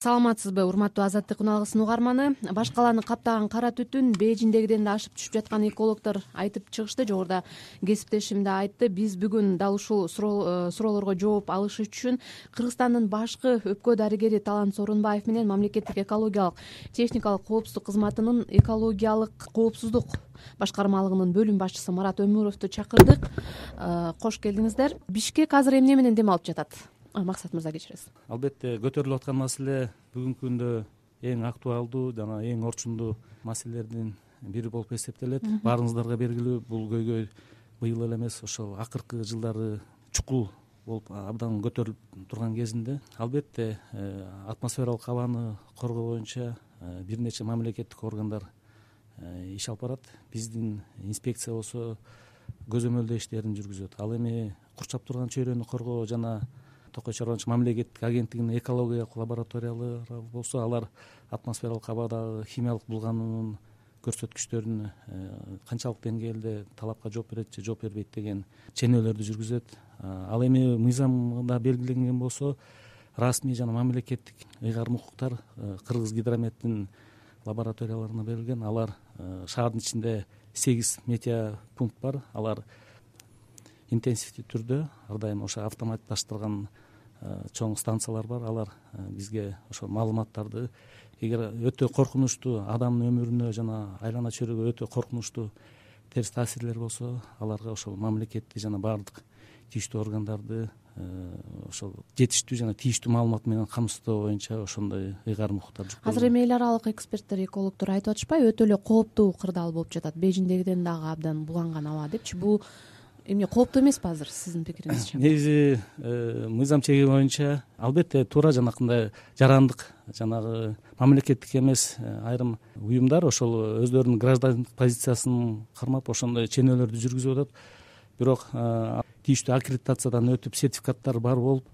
саламатсызбы урматтуу азаттык күналгысынын угарманы. Баш каланы каптаган кара түтүн бейжиңдегиден да ашып түшүп жатканын экологдор айтып чыгышты. Жогоруда кесиптешим да айтты. Биз бүгүн дал ушул э, суроолорго жооп алыш үчүн кыргызстандын башкы өпкө дарыгери талант сооронбаев менен мамлекеттик экологиялык техникалык коопсуздук кызматынын экологиялык коопсуздук башкармалыгынын бөлүм башчысы марат өмүровду чакырдык. Э, кош келдиңиздер. Бишкек азыр эмне менен дем алып жатат максат мырза кечиресиз. Албетте көтөрүлүп аткан маселе бүгүнкү күндө эң актуалдуу жана эң орчундуу маселелердин бири болуп эсептелет. Баарыңыздарга белгилүү бул көйгөй быйыл эле эмес ошол акыркы жылдары чукул болуп абдан көтөрүлүп турган кезинде. Албетте э, атмосфералык абаны коргоо боюнча э, бир нече мамлекеттик органдар э, иш алып барат. Биздин инспекция болсо көзөмөлдөө иштерин жүргүзөт. Ал эми курчап турган чөйрөнү коргоо жана токой чорбончулук мамлекеттик агенттигинин экологиялык лабораториялары болсо алар атмосфералык абадагы химиялык булгануунун көрсөткүчтөрүн э, канчалык деңгээлде талапка жооп берет же жооп бербейт деген ченөөлөрдү жүргүзөт. Ал эми мыйзамда белгиленген болсо расмий жана мамлекеттик ыйгарым укуктар э, кыргыз гидрометтин лабораторияларына берилген. Алар э, шаардын ичинде сегиз метеопункт бар. Алар интенсивдүү түрдө ар дайым ошо автоматташтырган э, чоң станциялар бар. Алар э, бизге ошол маалыматтарды эгер өтө коркунучтуу адамдын өмүрүнө жана айлана чөйрөгө өтө коркунучтуу терс таасирлер болсо аларга ошол мамлекеттик жана баардык тийиштүү органдарды э, ошол жетиштүү жана тийиштүү маалымат менен камсыздоо боюнча ошондой ыйгарым укуктар азыр эми эл аралык эксперттер экологдор айтып атышпайбы өтө эле кооптуу кырдаал болуп жатат. Бейжиңдегиден дагы абдан буланган аба депчи. Бул эмне кооптуу эмеспи азыр сиздин пикириңизче негизи э, мыйзам чеги боюнча албетте туура жанакындай жарандык жанагы мамлекеттик эмес э, айрым уюмдар ошол өздөрүнүн гражданскк позициясын кармап ошондой ченөөлөрдү жүргүзүп атат. Бирок э, тийиштүү аккредитациядан өтүп сертификаттары бар болуп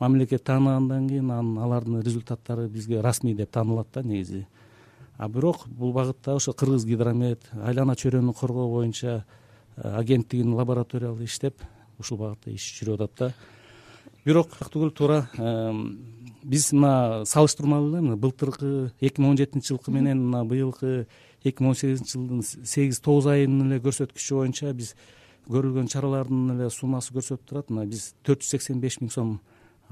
мамлекет тааныгандан кийин анан алардын результаттары бизге расмий деп таанылат да негизи. А бирок бул багытта ошо кыргыз гидромет айлана чөйрөнү коргоо боюнча агенттигинин лабораториялары иштеп ушул багытта иш жүрүп атат да. Бирок түгүл туура биз мына салыштырмалуу эле мына былтыркы эки миң он жетинчи жылкы менен мына быйылкы эки миң он сегизинчи жылдын сегиз тогуз айынын эле көрсөткүчү боюнча биз көрүлгөн чаралардын эле суммасы көрсөтүп турат. Мына биз төрт жүз сексен беш миң сом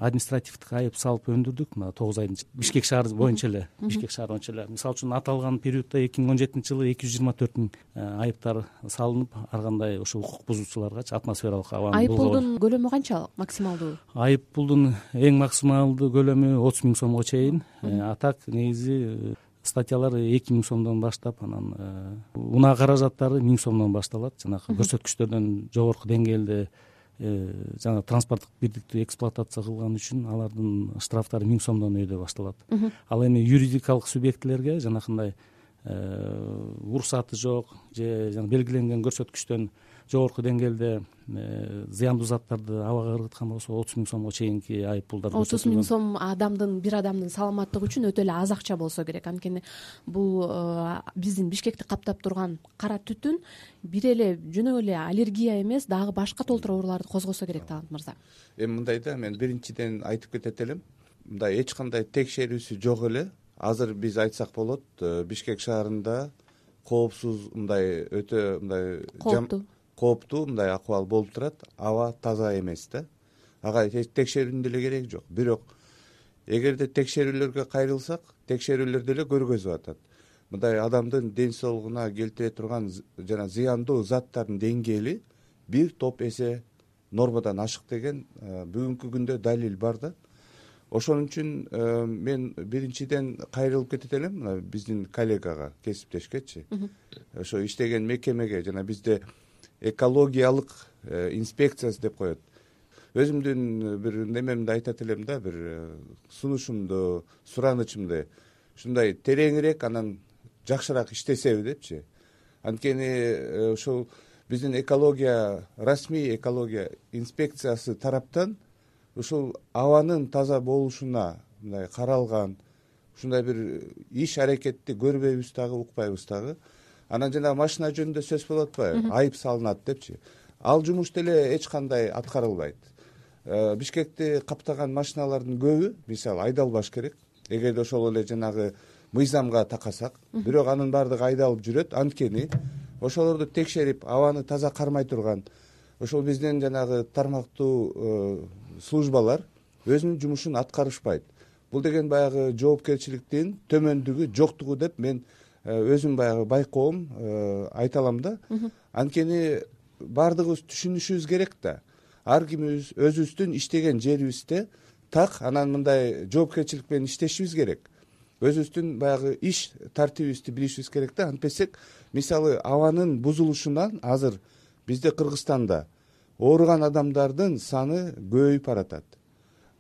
административдик айып салып өндүрдүк. Мына тогуз айдын бишкек шаары боюнча эле бишкек шаары боюнча эле. Мисалы үчүн аталган периодто эки миң он жетинчи жылы эки жүз жыйырма төрт миң э, айыптар салынып ар кандай ошо укук бузуучуларгачы атмосфералык абаны айып пулдун көлөмү канча максималдуу? Айып пулдун эң максималдуу көлөмү отуз миң сомго чейин. Э, а так негизи э, статьялар эки миң сомдон баштап анан унаа каражаттары миң сомдон башталат. Жанагы көрсөткүчтөрдөн жогорку деңгээлде Э, жана транспорттук бирдикти эксплуатация кылган үчүн алардын штрафтары миң сомдон өйдө башталат. Ал эми юридикалык субъектилерге жанакындай э, уруксаты жок же белгиленген көрсөткүчтөн жогорку деңгээлде э, зыяндуу заттарды абага ыргыткан болсо отуз миң сомго чейинки айып пулдар отуз миң сом адамдын бир адамдын саламаттыгы үчүн өтө эле аз акча болсо керек. Анткени бул э, биздин бишкекти каптап турган кара түтүн бир эле жөн эле аллергия эмес дагы башка толтура ооруларды козгосо керек талант мырза. Эми мындай да мен биринчиден айтып кетет элем. Мындай эч кандай текшерүүсү жок эле. Азыр биз айтсак болот э, бишкек шаарында коопсуз мындай өтө мындай кооптуу кооптуу мындай акыбал болуп турат. Аба таза эмес да. Ага текшерүүнүн деле кереги жок. Бирок эгерде текшерүүлөргө кайрылсак текшерүүлөр деле көргөзүп атат. Мындай адамдын ден соолугуна келтире турган жана зыяндуу заттардын деңгээли бир топ эсе нормадан ашык деген бүгүнкү күндө далил бар да. Ошон үчүн мен биринчиден кайрылып кетет элем. Мына биздин коллегага кесиптешкечи. Ошо иштеген мекемеге жана бизде экологиялык э, инспекциясы деп коет. Өзүмдүн бир немемди айтат элем да бир э, сунушумду суранычымды. Ушундай тереңирээк анан жакшыраак иштесеби депчи. Анткени э, ушул биздин экология расмий экология инспекциясы тараптан ушул абанын таза болушуна мындай каралган ушундай бир иш аракетти көрбөйбүз дагы укпайбыз дагы анан жанагы машина жөнүндө сөз болуп атпайбы айып салынат депчи. Ал жумуш деле эч кандай аткарылбайт. Э, бишкекти каптаган машиналардын көбү мисалы айдалбаш керек. Эгерде ошол эле жанагы мыйзамга такасак бирок анын баардыгы айдалып жүрөт анткени ошолорду текшерип абаны таза кармай турган ошол биздин жанагы тармактуу э, службалар өзүнүн жумушун аткарышпайт. Бул деген баягы жоопкерчиликтин төмөндүгү жоктугу деп мен өзүм баягы байкоом э, айта алам да. Анткени баардыгыбыз түшүнүшүбүз керек да. Ар кимибиз өзүбүздүн иштеген жерибизде так анан мындай жоопкерчилик менен иштешибиз керек. Өзүбүздүн баягы иш тартибибизди билишибиз керек да. Антпесек мисалы абанын бузулушунан азыр бизде кыргызстанда ооруган адамдардын саны көбөйүп баратат.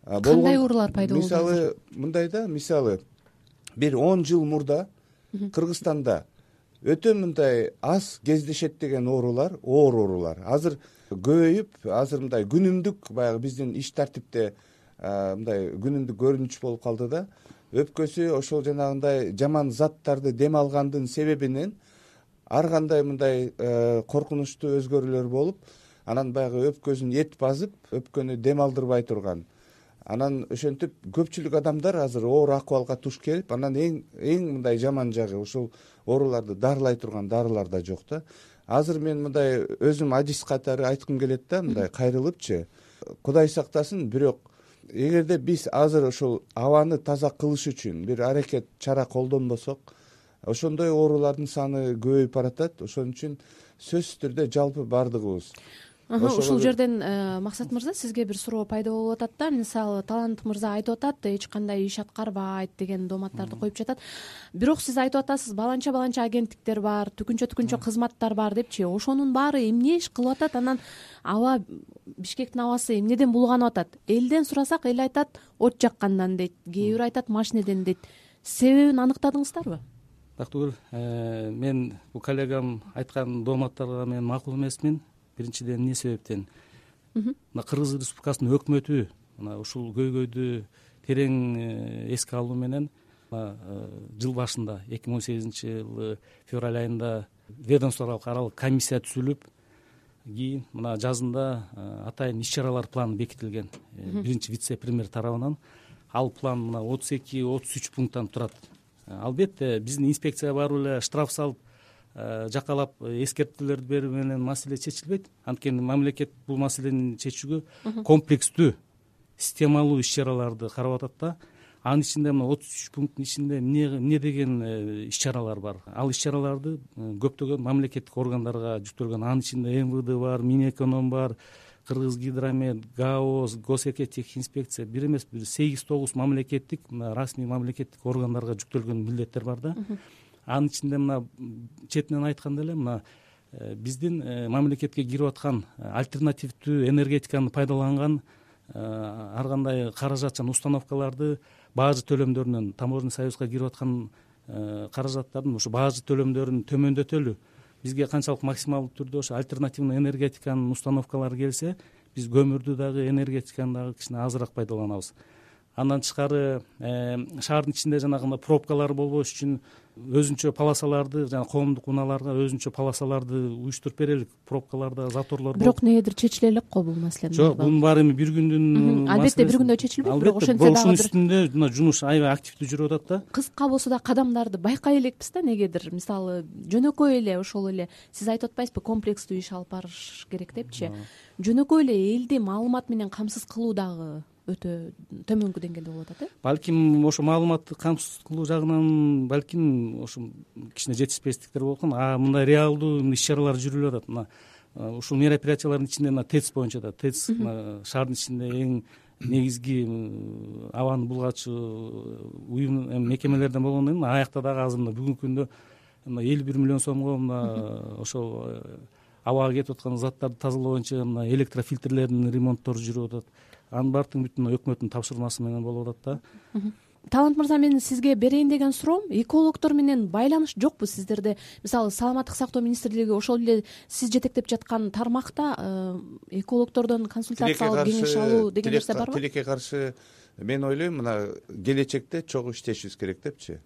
Кандай оорулар пайда болду мисалы мындай да мисалы бир он жыл мурда кыргызстанда өтө мындай аз кездешет деген оорулар оор оорулар. Азыр көбөйүп азыр мындай күнүмдүк баягы биздин иш тартипте мындай күнүмдүк көрүнүш болуп калды да өпкөсү ошол жанагындай жаман заттарды дем алгандын себебинен ар кандай мындай коркунучтуу өзгөрүүлөр болуп анан баягы өпкөсүн эт басып өпкөнү дем алдырбай турган анан ошентип көпчүлүк адамдар азыр оор акыбалга туш келип анан эң эң мындай жаман жагы ушул ооруларды дарылай турган дарылар да жок да. Азыр мен мындай өзүм адис катары айткым келет да мындай кайрылыпчы. Кудай сактасын бирок эгерде биз азыр ушул абаны таза кылыш үчүн бир аракет чара колдонбосок ошондой оорулардын саны көбөйүп баратат. Ошон үчүн сөзсүз түрдө жалпы баардыгыбыз ушул жерден э, максат мырза сизге бир суроо пайда болуп атат да. Мисалы талант мырза айтып атат эч кандай иш аткарбайт деген дооматтарды коюп жатат. Бирок сиз айтып атасыз баланча баланча агенттиктер бар түкүнчө түкүнчө кызматтар бар депчи ошонун баары эмне иш кылып атат? Анан аба бишкектин абасы эмнеден булганып атат? Элден сурасак эл айтат от жаккандан дейт кээ бирөө айтат машинеден дейт. Себебин аныктадыңыздарбы? Бактыгүл э, мен бул коллегам айткан дооматтарга мен макул эмесмин биринчиден эмне себептен? Мына кыргыз республикасынын өкмөтү мына ушул көйгөйдү терең э, эске алуу менен э, жыл башында эки миң он сегизинчи жылы февраль айында ведомстволук аралык комиссия түзүлүп кийин мына жазында э, атайын иш чаралар планы бекитилген биринчи вице премьер тарабынан. Ал план мына отуз эки отуз үч пункттан турат. Албетте биздин инспекция барып эле штраф салып жакалап э, эскертүүлөрдү берүү менен маселе чечилбейт. Анткени мамлекет бул маселени чечүүгө комплекстүү системалуу иш чараларды карап атат да. Анын ичинде мына отуз үч пункттун ичинде эмне эмне деген э, иш чаралар бар? Ал иш чараларды көптөгөн мамлекеттик органдарга жүктөлгөн анын ичинде мвд бар мин эконом бар кыргыз гидромет гаоз госэкотех инспекция бир эмес бир сегиз тогуз мамлекеттик мына расмий мамлекеттик органдарга жүктөлгөн милдеттер бар да анын ичинде мына четинен айтканда эле мына э, биздин э, мамлекетке кирип аткан э, альтернативдүү энергетиканы пайдаланган ар кандай каражатчан установкаларды бажы төлөмдөрүнөн таможенный союзга кирип аткан каражаттардын ушу бажы төлөмдөрүн төмөндөтөлү бизге канчалык максималдуу түрдө ошо альтернативный энергетиканын установкалары келсе биз көмүрдү дагы энергетиканы дагы кичине азыраак пайдаланабыз андан тышкары шаардын ичинде жанагындай пробкалар болбош үчүн өзүнчө полосаларды жана коомдук унааларга өзүнчө полосаларды уюштуруп берели пробкаларда заторлор бирок негедир чечиле элек го бул маселе жок бунун баары эми бир күндүн албетте бир күндө чечилбейт бирок ошентсе дагы ушунун үстүндө мына жумуш аябай активдүү жүрүп атат да. Кыска болсо да кадамдарды байкай элекпиз да негедир. Мисалы жөнөкөй эле ошол эле сиз айтып атпайсызбы комплекстүү иш алып барыш керек депчи. Жөнөкөй эле элди маалымат менен камсыз кылуу дагы өтө төмөнкү деңгээлде болуп атат э балким ошо маалыматты камсыз кылуу жагынан балким ошо кичине жетишпестиктер болуп аткан а мындай реалдуу иш чаралар жүрүлүп атат. Мына ушул мероприятиялардын ичинде мына тэц боюнча да тэц мына шаардын ичинде эң негизги абаны булгачу уюм мекемелерден болгондон кийин аякта дагы азыр мына бүгүнкү күндө мына элүү бир миллион сомго мына ошол э, абага кетип аткан заттарды тазалоо боюнча мына электрофильтрлердин ремонттору жүрүп атат анын баардыгы бүтүн өкмөттүн тапшырмасы менен болуп атат да. Талант мырза менин сизге берейин деген суроом экологдор менен байланыш жокпу сиздерде? Мисалы саламаттык сактоо министрлиги ошол эле сиз жетектеп жаткан тармакта э, экологдордон консультация алып кеңеш алуу деген нерсе барбы тилекке каршы мен ойлойм мына келечекте чогуу иштешибиз керек депчи.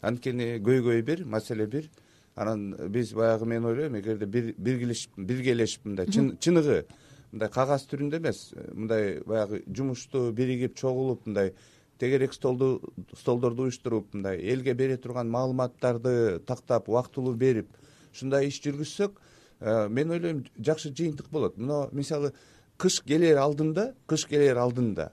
Анткени көйгөй бир маселе бир. Анан биз баягы мен ойлойм эгерде биргелешип мындай чыныгы мындай кагаз түрүндө эмес мындай баягы жумушту биригип чогулуп мындай тегерек столдорду уюштуруп мындай элге бере турган маалыматтарды тактап убактылуу берип ушундай иш жүргүзсөк э, мен ойлойм жакшы жыйынтык болот. Мына мисалы кыш келер алдында кыш келер алдында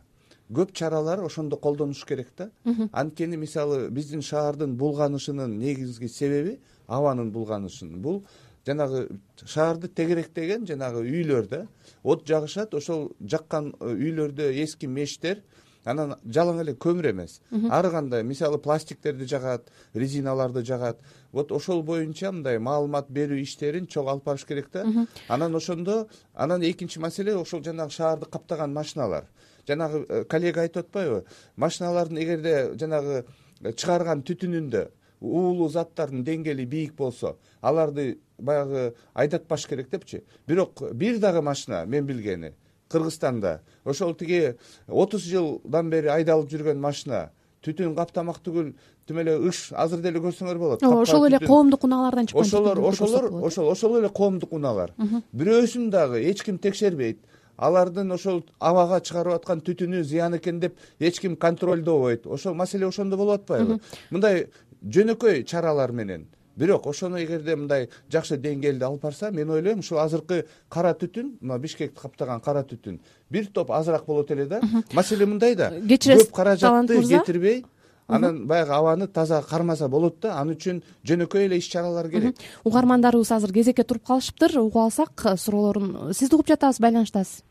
көп чаралар ошондо колдонуш керек да. Анткени мисалы биздин шаардын булганышынын негизги себеби абанын булганышын. Бул жанагы шаарды тегеректеген жанагы үйлөр да от жагышат ошол жаккан э, үйлөрдө эски мештер анан жалаң эле көмүр эмес. Ар кандай мисалы пластиктерди жагат резиналарды жагат. Вот ошол боюнча мындай маалымат берүү иштерин чогуу алып барыш керек да. Анан ошондо анан экинчи маселе ошол жанагы шаарды каптаган машиналар. Жанагы э, коллега айтып атпайбы машиналардын эгерде жанагы э, чыгарган түтүнүндө уулуу заттардын деңгээли бийик болсо аларды баягы айдатпаш керек депчи. Бирок бир дагы машина мен билгени кыргызстанда ошол тиги отуз жылдан бери айдалып жүргөн машина түтүн каптамак түгүл тим эле ыш азыр деле көрсөңөр болот. Ооба ошол эле коомдук унаалардан чыккан ошолор ошолор ошол ошол эле коомдук унаалар. Бирөөсүн дагы эч ким текшербейт. Алардын ошол абага чыгарып аткан түтүнү зыян экен деп эч ким контролдобойт. Ошол маселе ошондо болуп атпайбы. Мындай жөнөкөй чаралар менен. Бирок ошону эгерде мындай жакшы деңгээлде алып барса мен ойлойм ушул азыркы кара түтүн мына бишкекти каптаган кара түтүн бир топ азыраак болот эле да. Маселе мындай да. Кечиресиз көп каражатты кетирбей анан баягы абаны таза кармаса болот да. Ал үчүн жөнөкөй эле иш чаралар керек. Угармандарыбыз азыр кезекке туруп калышыптыр. Угуп алсак суроолорун сизди угуп жатабыз байланыштасыз.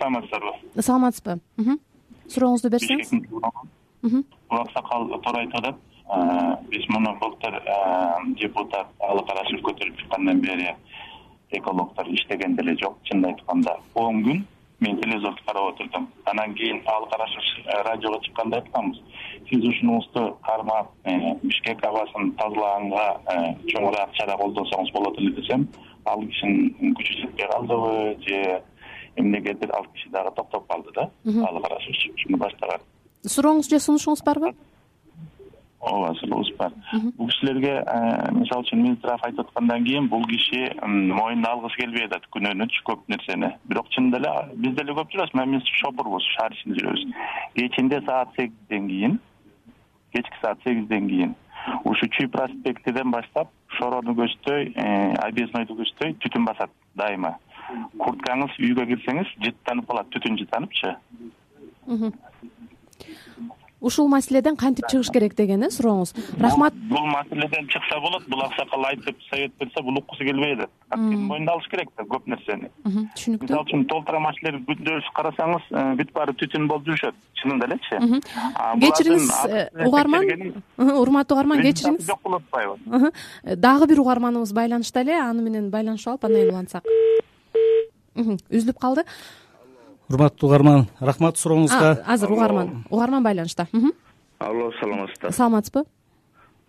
Саламатсыздарбы? Саламатсызбы. Сурооңузду берсеңиз. Улаксакал туура айтып атат биз муну былтыр депутат алы карашев көтөрүп чыккандан бери экологдор иштеген деле жок чынын айтканда. Он күн мен телевизорду карап отурдум. Анан кийин алы карашев э, радиого чыкканда айтканбыз. Сиз ушунуңузду кармап э, бишкек абасын тазалаганга э, чоңураак чара колдонсоңуз болот эле десем ал кишинин күчү жетпей калдыбы же эмнегедир ал киши дагы токтоп калды да алы карашев ушуну баштаган. Сурооңуз же сунушуңуз барбы ооба сурообуз бар бул кишилерге э, мисалы үчүн минздрав айтып аткандан кийин бул киши мойнуна алгысы келбей атат күнөөнүчү көп нерсени. Бирок чынында эле биз деле көп жүрөбүз. Мына биз шопурбуз шаар ичинде жүрөбүз. Кечинде саат сегизден кийин кечки саат сегизден кийин ушу чүй проспектиден баштап шороону көчтөй э, объезднойду көчтөй түтүн басат дайыма. Курткаңыз үйгө кирсеңиз жыттанып калат түтүн жыттаныпчы ушул маселеден кантип чыгыш керек деген э сурооңуз? Рахмат. бул маселеден чыкса болот бул аксакал айтып совет берсе бул уккусу келбей атат анткени мойнуна алыш керек да көп нерсени? Түшүнүктүү. Мисалы үчүн толтурамачилер күндөш карасаңыз э, бүт баары түтүн болуп жүрүшөт. Чынында элечи кечириңиз э, угарман? Урматтуу угарман кечириңиз жок болуп атпайбы дагы бир угарманыбыз байланышта эле аны менен байланышып алып андан кийин улантсак. Үзүлүп калды урматтуу угарман рахмат сурооңузга азыр угарман угарман байланышта. Алло саламатсыздарбы саламатсызбы?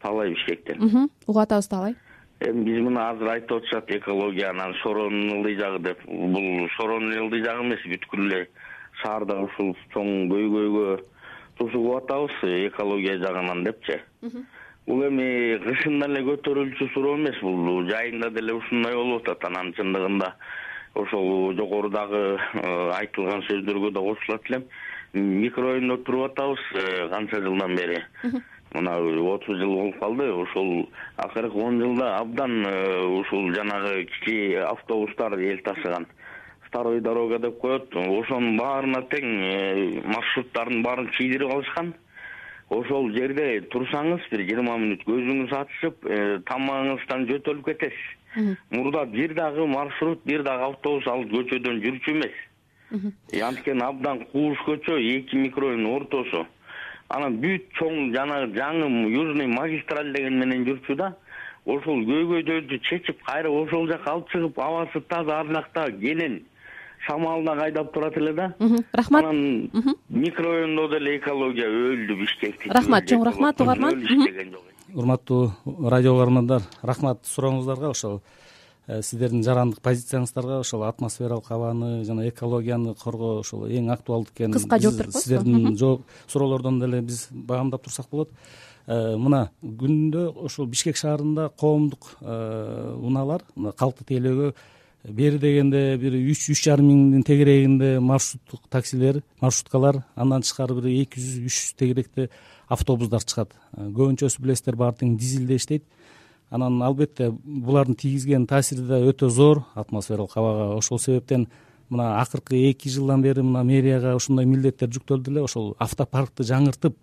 Таалай бишкектен. Угуп атабыз таалай эми биз мына азыр айтып атышат экология анан шороонун ылдый жагы деп. Бул шороонун эле ылдый жагы эмес бүткүл эле шаарда ушул чоң көйгөйгө тушугуп атабыз экология жагынан депчи бул эми кышында эле көтөрүлчү суроо эмес бул жайында деле ушундай болуп атат анан чындыгында ошол жогорудагы э, айтылган сөздөргө да кошулат элем. Микрорайондо туруп атабыз э, канча жылдан бери. Мына отуз жыл болуп калды. Ошол акыркы он жылда абдан э, ушул жанагы кичи автобустар эл ташыган. Второй дорога деп коет. Ошонун баарына тең маршруттардын баарын чийдирип алышкан. Ошол жерде турсаңыз бир жыйырма мүнөт көзүңүз ачышып тамагыңыздан жөтөлүп кетесиз мурда бир дагы маршрут бир дагы автобус ал көчөдөн жүрчү эмес. Анткени абдан кууш көчө эки микрорайондун ортосу. Анан бүт чоң жанагы жаңы южный магистраль деген менен жүрчү да ошол көйгөйдөрдү чечип кайра ошол жака алып чыгып абасы таза ар жакта кенен шамал дагы айдап турат эле да. Рахмат. Анан микрорайондо деле экология өлдү бишкекти рахмат. Чоң рахмат угарман иштеген жок урматтуу радио угармандар рахмат сурооңуздарга ошол э, сиздердин жарандык позицияңыздарга ошол атмосфералык абаны жана экологияны коргоо ошол эң актуалдуу экенин кыска жооп берип коесузбу сиздердин суроолордон деле биз баамдап турсак болот. Э, мына күндө ушул бишкек шаарында коомдук э, унаалар калкты тейлөөгө бери дегенде бир үч үч жарым миңдин тегерегинде маршруттук таксилер маршруткалар андан тышкары бир эки жүз үч жүз тегеректе автобустар чыгат. Көбүнчөсү билесиздер баары тең дизелде иштейт. Анан албетте булардын тийгизген таасири да өтө зор. Атмосфералык абага ошол себептен мына акыркы эки жылдан бери мына мэрияга ушундай милдеттер жүктөлдү эле ошол автопаркты жаңыртып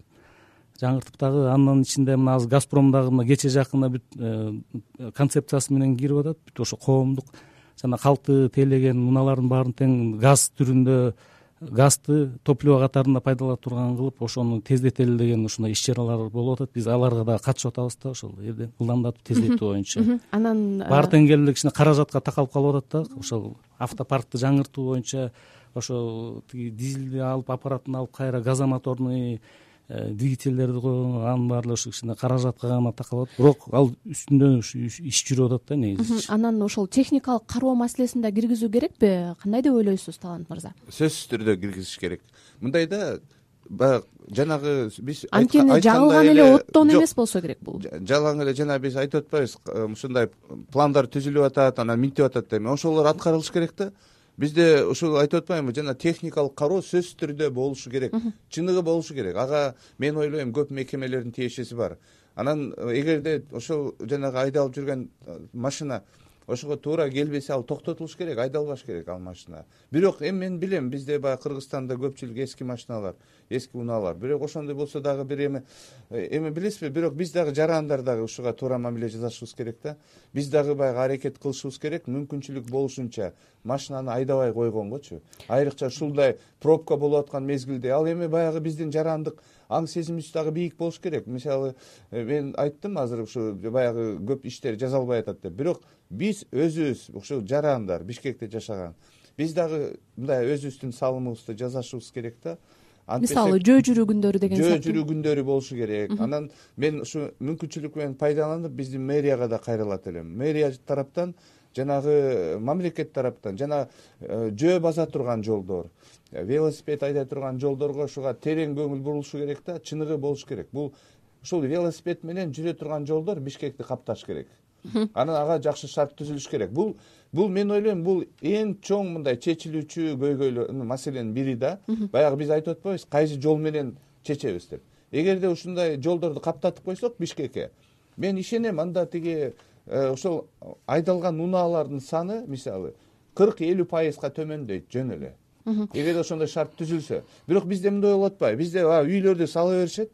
жаңыртып дагы анын ичинде мына азыр газпром дагы мына кечээ жакында бүт э, концепциясы менен кирип атат. Бүт ошо коомдук жана калкты тейлеген унаалардын баарын тең газ түрүндө газды топливо катарында пайдалана турган кылып ошону тездетели деген ушундай иш чаралар болуп атат. Биз аларга дагы катышып атабыз да ошол жерде ылдамдатып тездетүү боюнча. Анан баары тең келип кичине каражатка такалып калып атат да ошол автопаркты жаңыртуу боюнча ошол тиги дизелди алып аппаратын алып кайра газомоторный Э, двигательдерди коюу анын баары эле ушу кичине каражатка гана такалып атат бирок ал үстүндө иш жүрүп атат да негизи анан ошол техникалык кароо маселесин да киргизүү керекпи? Кандай деп ойлойсуз талант мырза? Сөзсүз түрдө киргизиш керек. Мындай да баягы жанагы биз анткени жагылган эле оттон эмес болсо керек бул. Жалаң эле жана биз айтып атпайбыз ушундай пландар түзүлүп атат анан минтип атат деп ошолор аткарылышы керек да бизде ушул айтып атпаймынбы жана техникалык кароо сөзсүз түрдө болушу керек чыныгы болушу керек. Ага мен ойлойм көп мекемелердин тиешеси бар. Анан эгерде ошол жанагы айдалып жүргөн э, машина ошого туура келбесе ал токтотулуш керек айдалбаш керек ал машина. Бирок эми мен билем бизде баягы кыргызстанда көпчүлүк эски машиналар эски унаалар. Бирок ошондой болсо дагы бир эми э, эми билесизби? Бирок биз дагы жарандар дагы ушуга туура мамиле жасашыбыз керек да. Биз дагы баягы аракет кылышыбыз керек. Мүмкүнчүлүк болушунча машинаны айдабай койгонгочу айрыкча ушундай пробка болуп аткан мезгилде. Ал эми баягы биздин жарандык аң сезимибиз дагы бийик болуш керек. Мисалы э, мен айттым азыр ушу баягы көп иштер жасалбай атат деп. Бирок биз өзүбүз ушул жарандар бишкекте жашаган. Биз дагы мындай өзүбүздүн салымыбызды жасашыбыз керек да. Мисалы жөө жүрүү күндөрү деген жөө жүрүү күндөрү болушу керек. Анан мен ушу мүмкүнчүлүк менен пайдаланып биздин мэрияга да кайрылат элем. Мэрия тараптан жанагы мамлекет тараптан жана э, жөө баса турган жолдор э, велосипед айдай турган жолдорго ушуга терең көңүл бурулушу керек да чыныгы болуш керек. Бул ушул велосипед менен жүрө турган жолдор бишкекти капташ керек анан ага жакшы шарт түзүлүш керек. Бул бул мен ойлойм бул эң чоң мындай чечилүүчү көйгөйлөр маселенин бири да. Баягы биз айтып атпайбызбы кайсы жол менен чечебиз деп. Эгерде ушундай жолдорду каптатып койсок бишкекке. Мен ишенем анда тиги э, ошол айдалган унаалардын саны мисалы кырк элүү пайызга төмөндөйт жөн эле. Эгерде ошондой шарт түзүлсө бирок бизде мындай болуп атпайбы. Бизде баягы үйлөрдү сала беришет.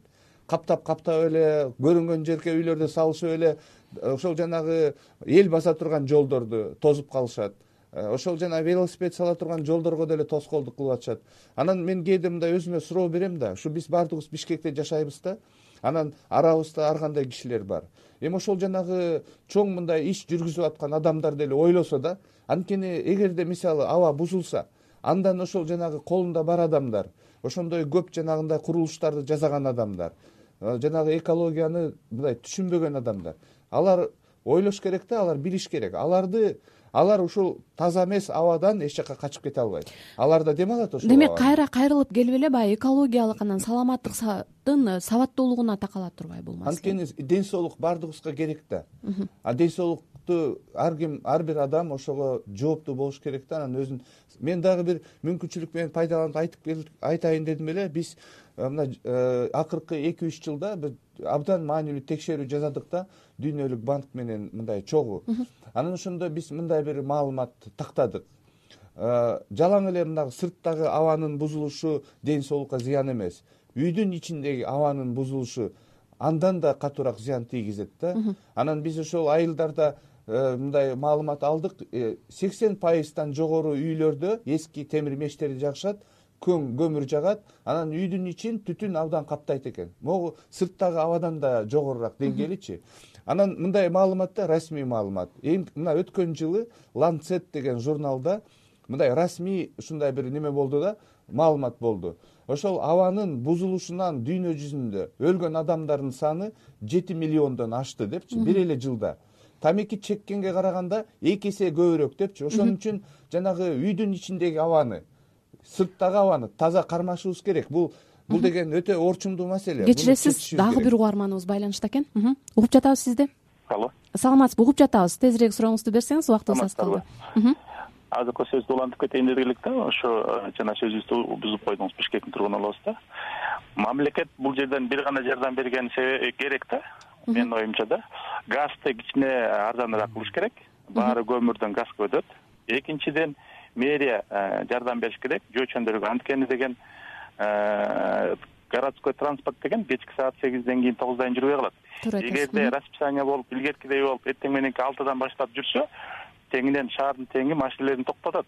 Каптап каптап эле көрүнгөн жерге үйлөрдү салышып эле ошол жанагы эл баса турган жолдорду тосуп калышат. Э, ошол жана велосипед сала турган жолдорго деле тоскоолдук кылып атышат анан мен кээде мындай өзүмө суроо берем да ушу биз баардыгыбыз бишкекте жашайбыз да анан арабызда ар кандай кишилер бар. Эми ошол жанагы чоң мындай иш жүргүзүп аткан адамдар деле ойлосо да анткени эгерде мисалы аба бузулса андан ошол жанагы колунда бар адамдар ошондой көп жанагындай курулуштарды жасаган адамдар э, жанагы экологияны мындай түшүнбөгөн адамдар алар ойлош керек да алар билиш керек. Аларды алар ушул таза эмес абадан эч жака качып кете албайт. Алар да дем алат ошол демек кайра кайрылып келип эле баягы экологиялык анан саламаттыктын сабаттуулугуна такала турбайбы бул маселе? Анткени ден соолук баардыгыбызга керек да. А ден соолукту ар ким ар бир адам ошого жооптуу болуш керек да. Анан өзүн мен дагы бир мүмкүнчүлүк менен пайдаланып айтып айтайын дедим эле биз э, мына э, акыркы эки үч жылда биз абдан маанилүү текшерүү жасадык да дүйнөлүк банк менен мындай чогуу. Анан ошондо биз мындай бир маалымат тактадык. Э, жалаң эле мындагы сырттагы абанын бузулушу ден соолукка зыян эмес. Үйдүн ичиндеги абанын бузулушу андан да катуураак зыян тийгизет да. Анан биз ошол айылдарда э, мындай маалымат алдык. Э, сексен пайыздан жогору үйлөрдө эски темир мештерди жакышат көң көмүр жагат анан үйдүн ичин түтүн абдан каптайт экен. Могу сырттагы абадан да жогорураак деңгээличи анан мындай маалымат да расмий маалымат. Эми мына өткөн жылы ланцет деген журналда мындай расмий ушундай бир неме болду да маалымат болду. Ошол абанын бузулушунан дүйнө жүзүндө өлгөн адамдардын саны жети миллиондон ашты депчи бир эле жылда. Тамеки чеккенге караганда эки эсе көбүрөөк депчи. Ошон үчүн жанагы үйдүн ичиндеги абаны сырттагы абаны таза кармашыбыз керек. Бул бул деген өтө орчундуу маселе. Кечиресиз дагы бир угарманыбыз байланышта экен. Угуп жатабыз сизди? Алло. Саламатсызбы? Угуп жатабыз. Тезирээк сурооңузду берсеңиз убактыбыз аз калды азыркы сөздү улантып кетейин деди элек да ошо жана сөзүбүздү бузуп койдуңуз бишкектин тургуну болобуз да. Мамлекет бул жерден бир гана жардам берген керек да? Менин оюмча да. Газды кичине арзаныраак кылыш керек. Баары көмүрдөн газга өтөт экинчиден мэрия жардам бериш керек жөө чөйрөгө анткени деген городской транспорт деген кечки саат сегизден кийин тогуздан кийин жүрбөй калат. Эгерде расписание болуп илгеркидей болуп эртең мененки алтыдан баштап жүрсө тегинен шаардын теңи машинелерин токтотот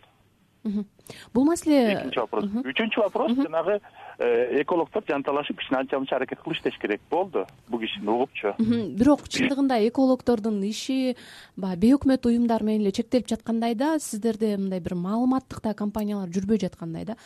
бул маселе экинчи вопрос. Үчүнчү вопрос жанагы э, экологдор жанталашып кичине анча мынча аракет кылып иштеш керек болду. Бул кишини угупчу бирок чындыгында экологдордун иши баягы бейөкмөт уюмдар менен эле чектелип жаткандай да сиздерде мындай бир маалыматтык да компаниялар жүрбөй жаткандай да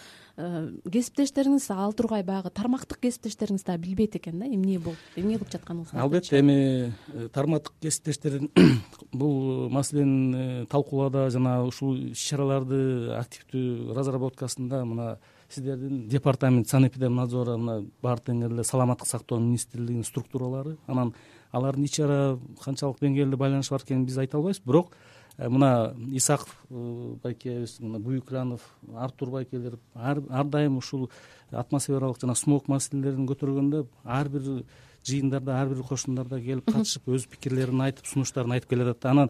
кесиптештериңиз ал тургай баягы тармактык кесиптештериңиз дагы билбейт экен да эмне болуп эмне кылып жатканыңызды албетте эми э, тармактык кесиптештерин бул маселени талкуулоодо жана ушул иш чараларды активдүү разработкасында мына сиздердин департамент санэпидемнадзора мына баары тең эле саламаттык сактоо министрлигинин структуралары анан алардын ич чара канчалык деңгээлде байланышы бар экенин биз айта албайбыз. Бирок э, мына исаков э, байкебиз мына буюкранов артур байкелер ар дайым ушул атмосфералык жана смог маселелерин көтөргөндө ар бир жыйындарда ар бир кошундарда келип катышып өз пикирлерин айтып сунуштарын айтып келатат да анан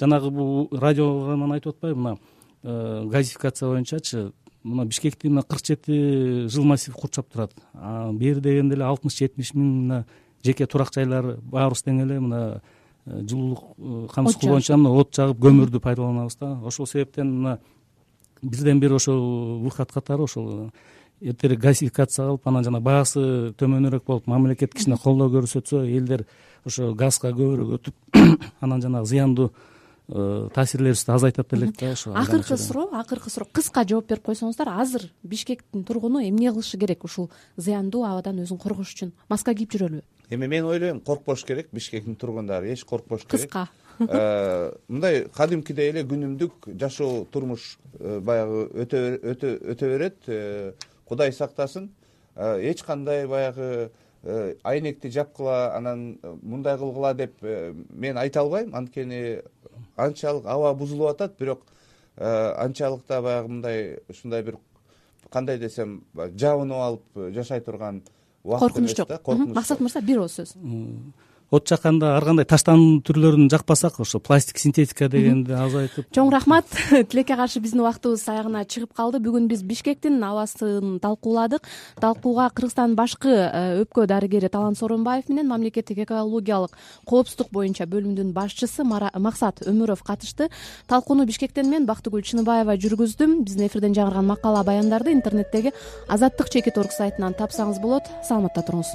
жанагы бул радио программаны айтып атпайбы мына Э, газификация боюнчачы мына бишкекти мына кырк жети жыл массив курчап турат. Бери дегенде эле алтымыш жетимиш миң мына жеке турак жайлар баарыбыз тең эле мына э, жылуулук э, камсыздоо боюнча мына от жагып көмүрдү пайдаланабыз да. Ошол себептен мына бирден бир ошол выход катары ошол эртерээк газификация кылып анан жана баасы төмөнүрөөк болуп мамлекет кичине колдоо көрсөтсө элдер ошо газга көбүрөөк өтүп анан жанагы зыяндуу Э, таасирлерибизди азайтат элек да ошо акыркы суроо акыркы суроо. Кыска жооп берип койсоңуздар азыр бишкектин тургуну эмне кылышы керек ушул зыяндуу абадан өзүн коргош үчүн? Маска кийип жүрөлүбү эми мен ойлойм коркпош керек бишкектин тургундары эч коркпош керек. Кыска. Э, мындай кадимкидей эле күнүмдүк жашоо турмуш э, баягы өтө берет кудай сактасын. Эч кандай баягы айнекти жапкыла анан мындай кылгыла деп мен айта албайм. Анткени анчалык аба бузулуп атат бирок э, анчалык да баягы мындай ушундай бир кандай десем жабынып алып жашай турган коркунуч жок. Максат мырза бир ооз сөз от жакканда ар кандай таштандуу түрлөрүн жакпасак ошо пластик синтетика дегенди азайтып. Чоң рахмат. Тилекке каршы биздин убактыбыз аягына чыгып калды. Бүгүн биз бишкектин абасын талкууладык. Талкууга кыргызстандын башкы э, өпкө дарыгери талант сооронбаев менен мамлекеттик экологиялык коопсуздук боюнча бөлүмдүн башчысы максат өмүров катышты. Талкууну бишкектен мен бактыгүл чыныбаева жүргүздүм. Биздин эфирден жаңырган макала баяндарды интернеттеги азаттык чекит орг сайтынан тапсаңыз болот. Саламатта туруңуз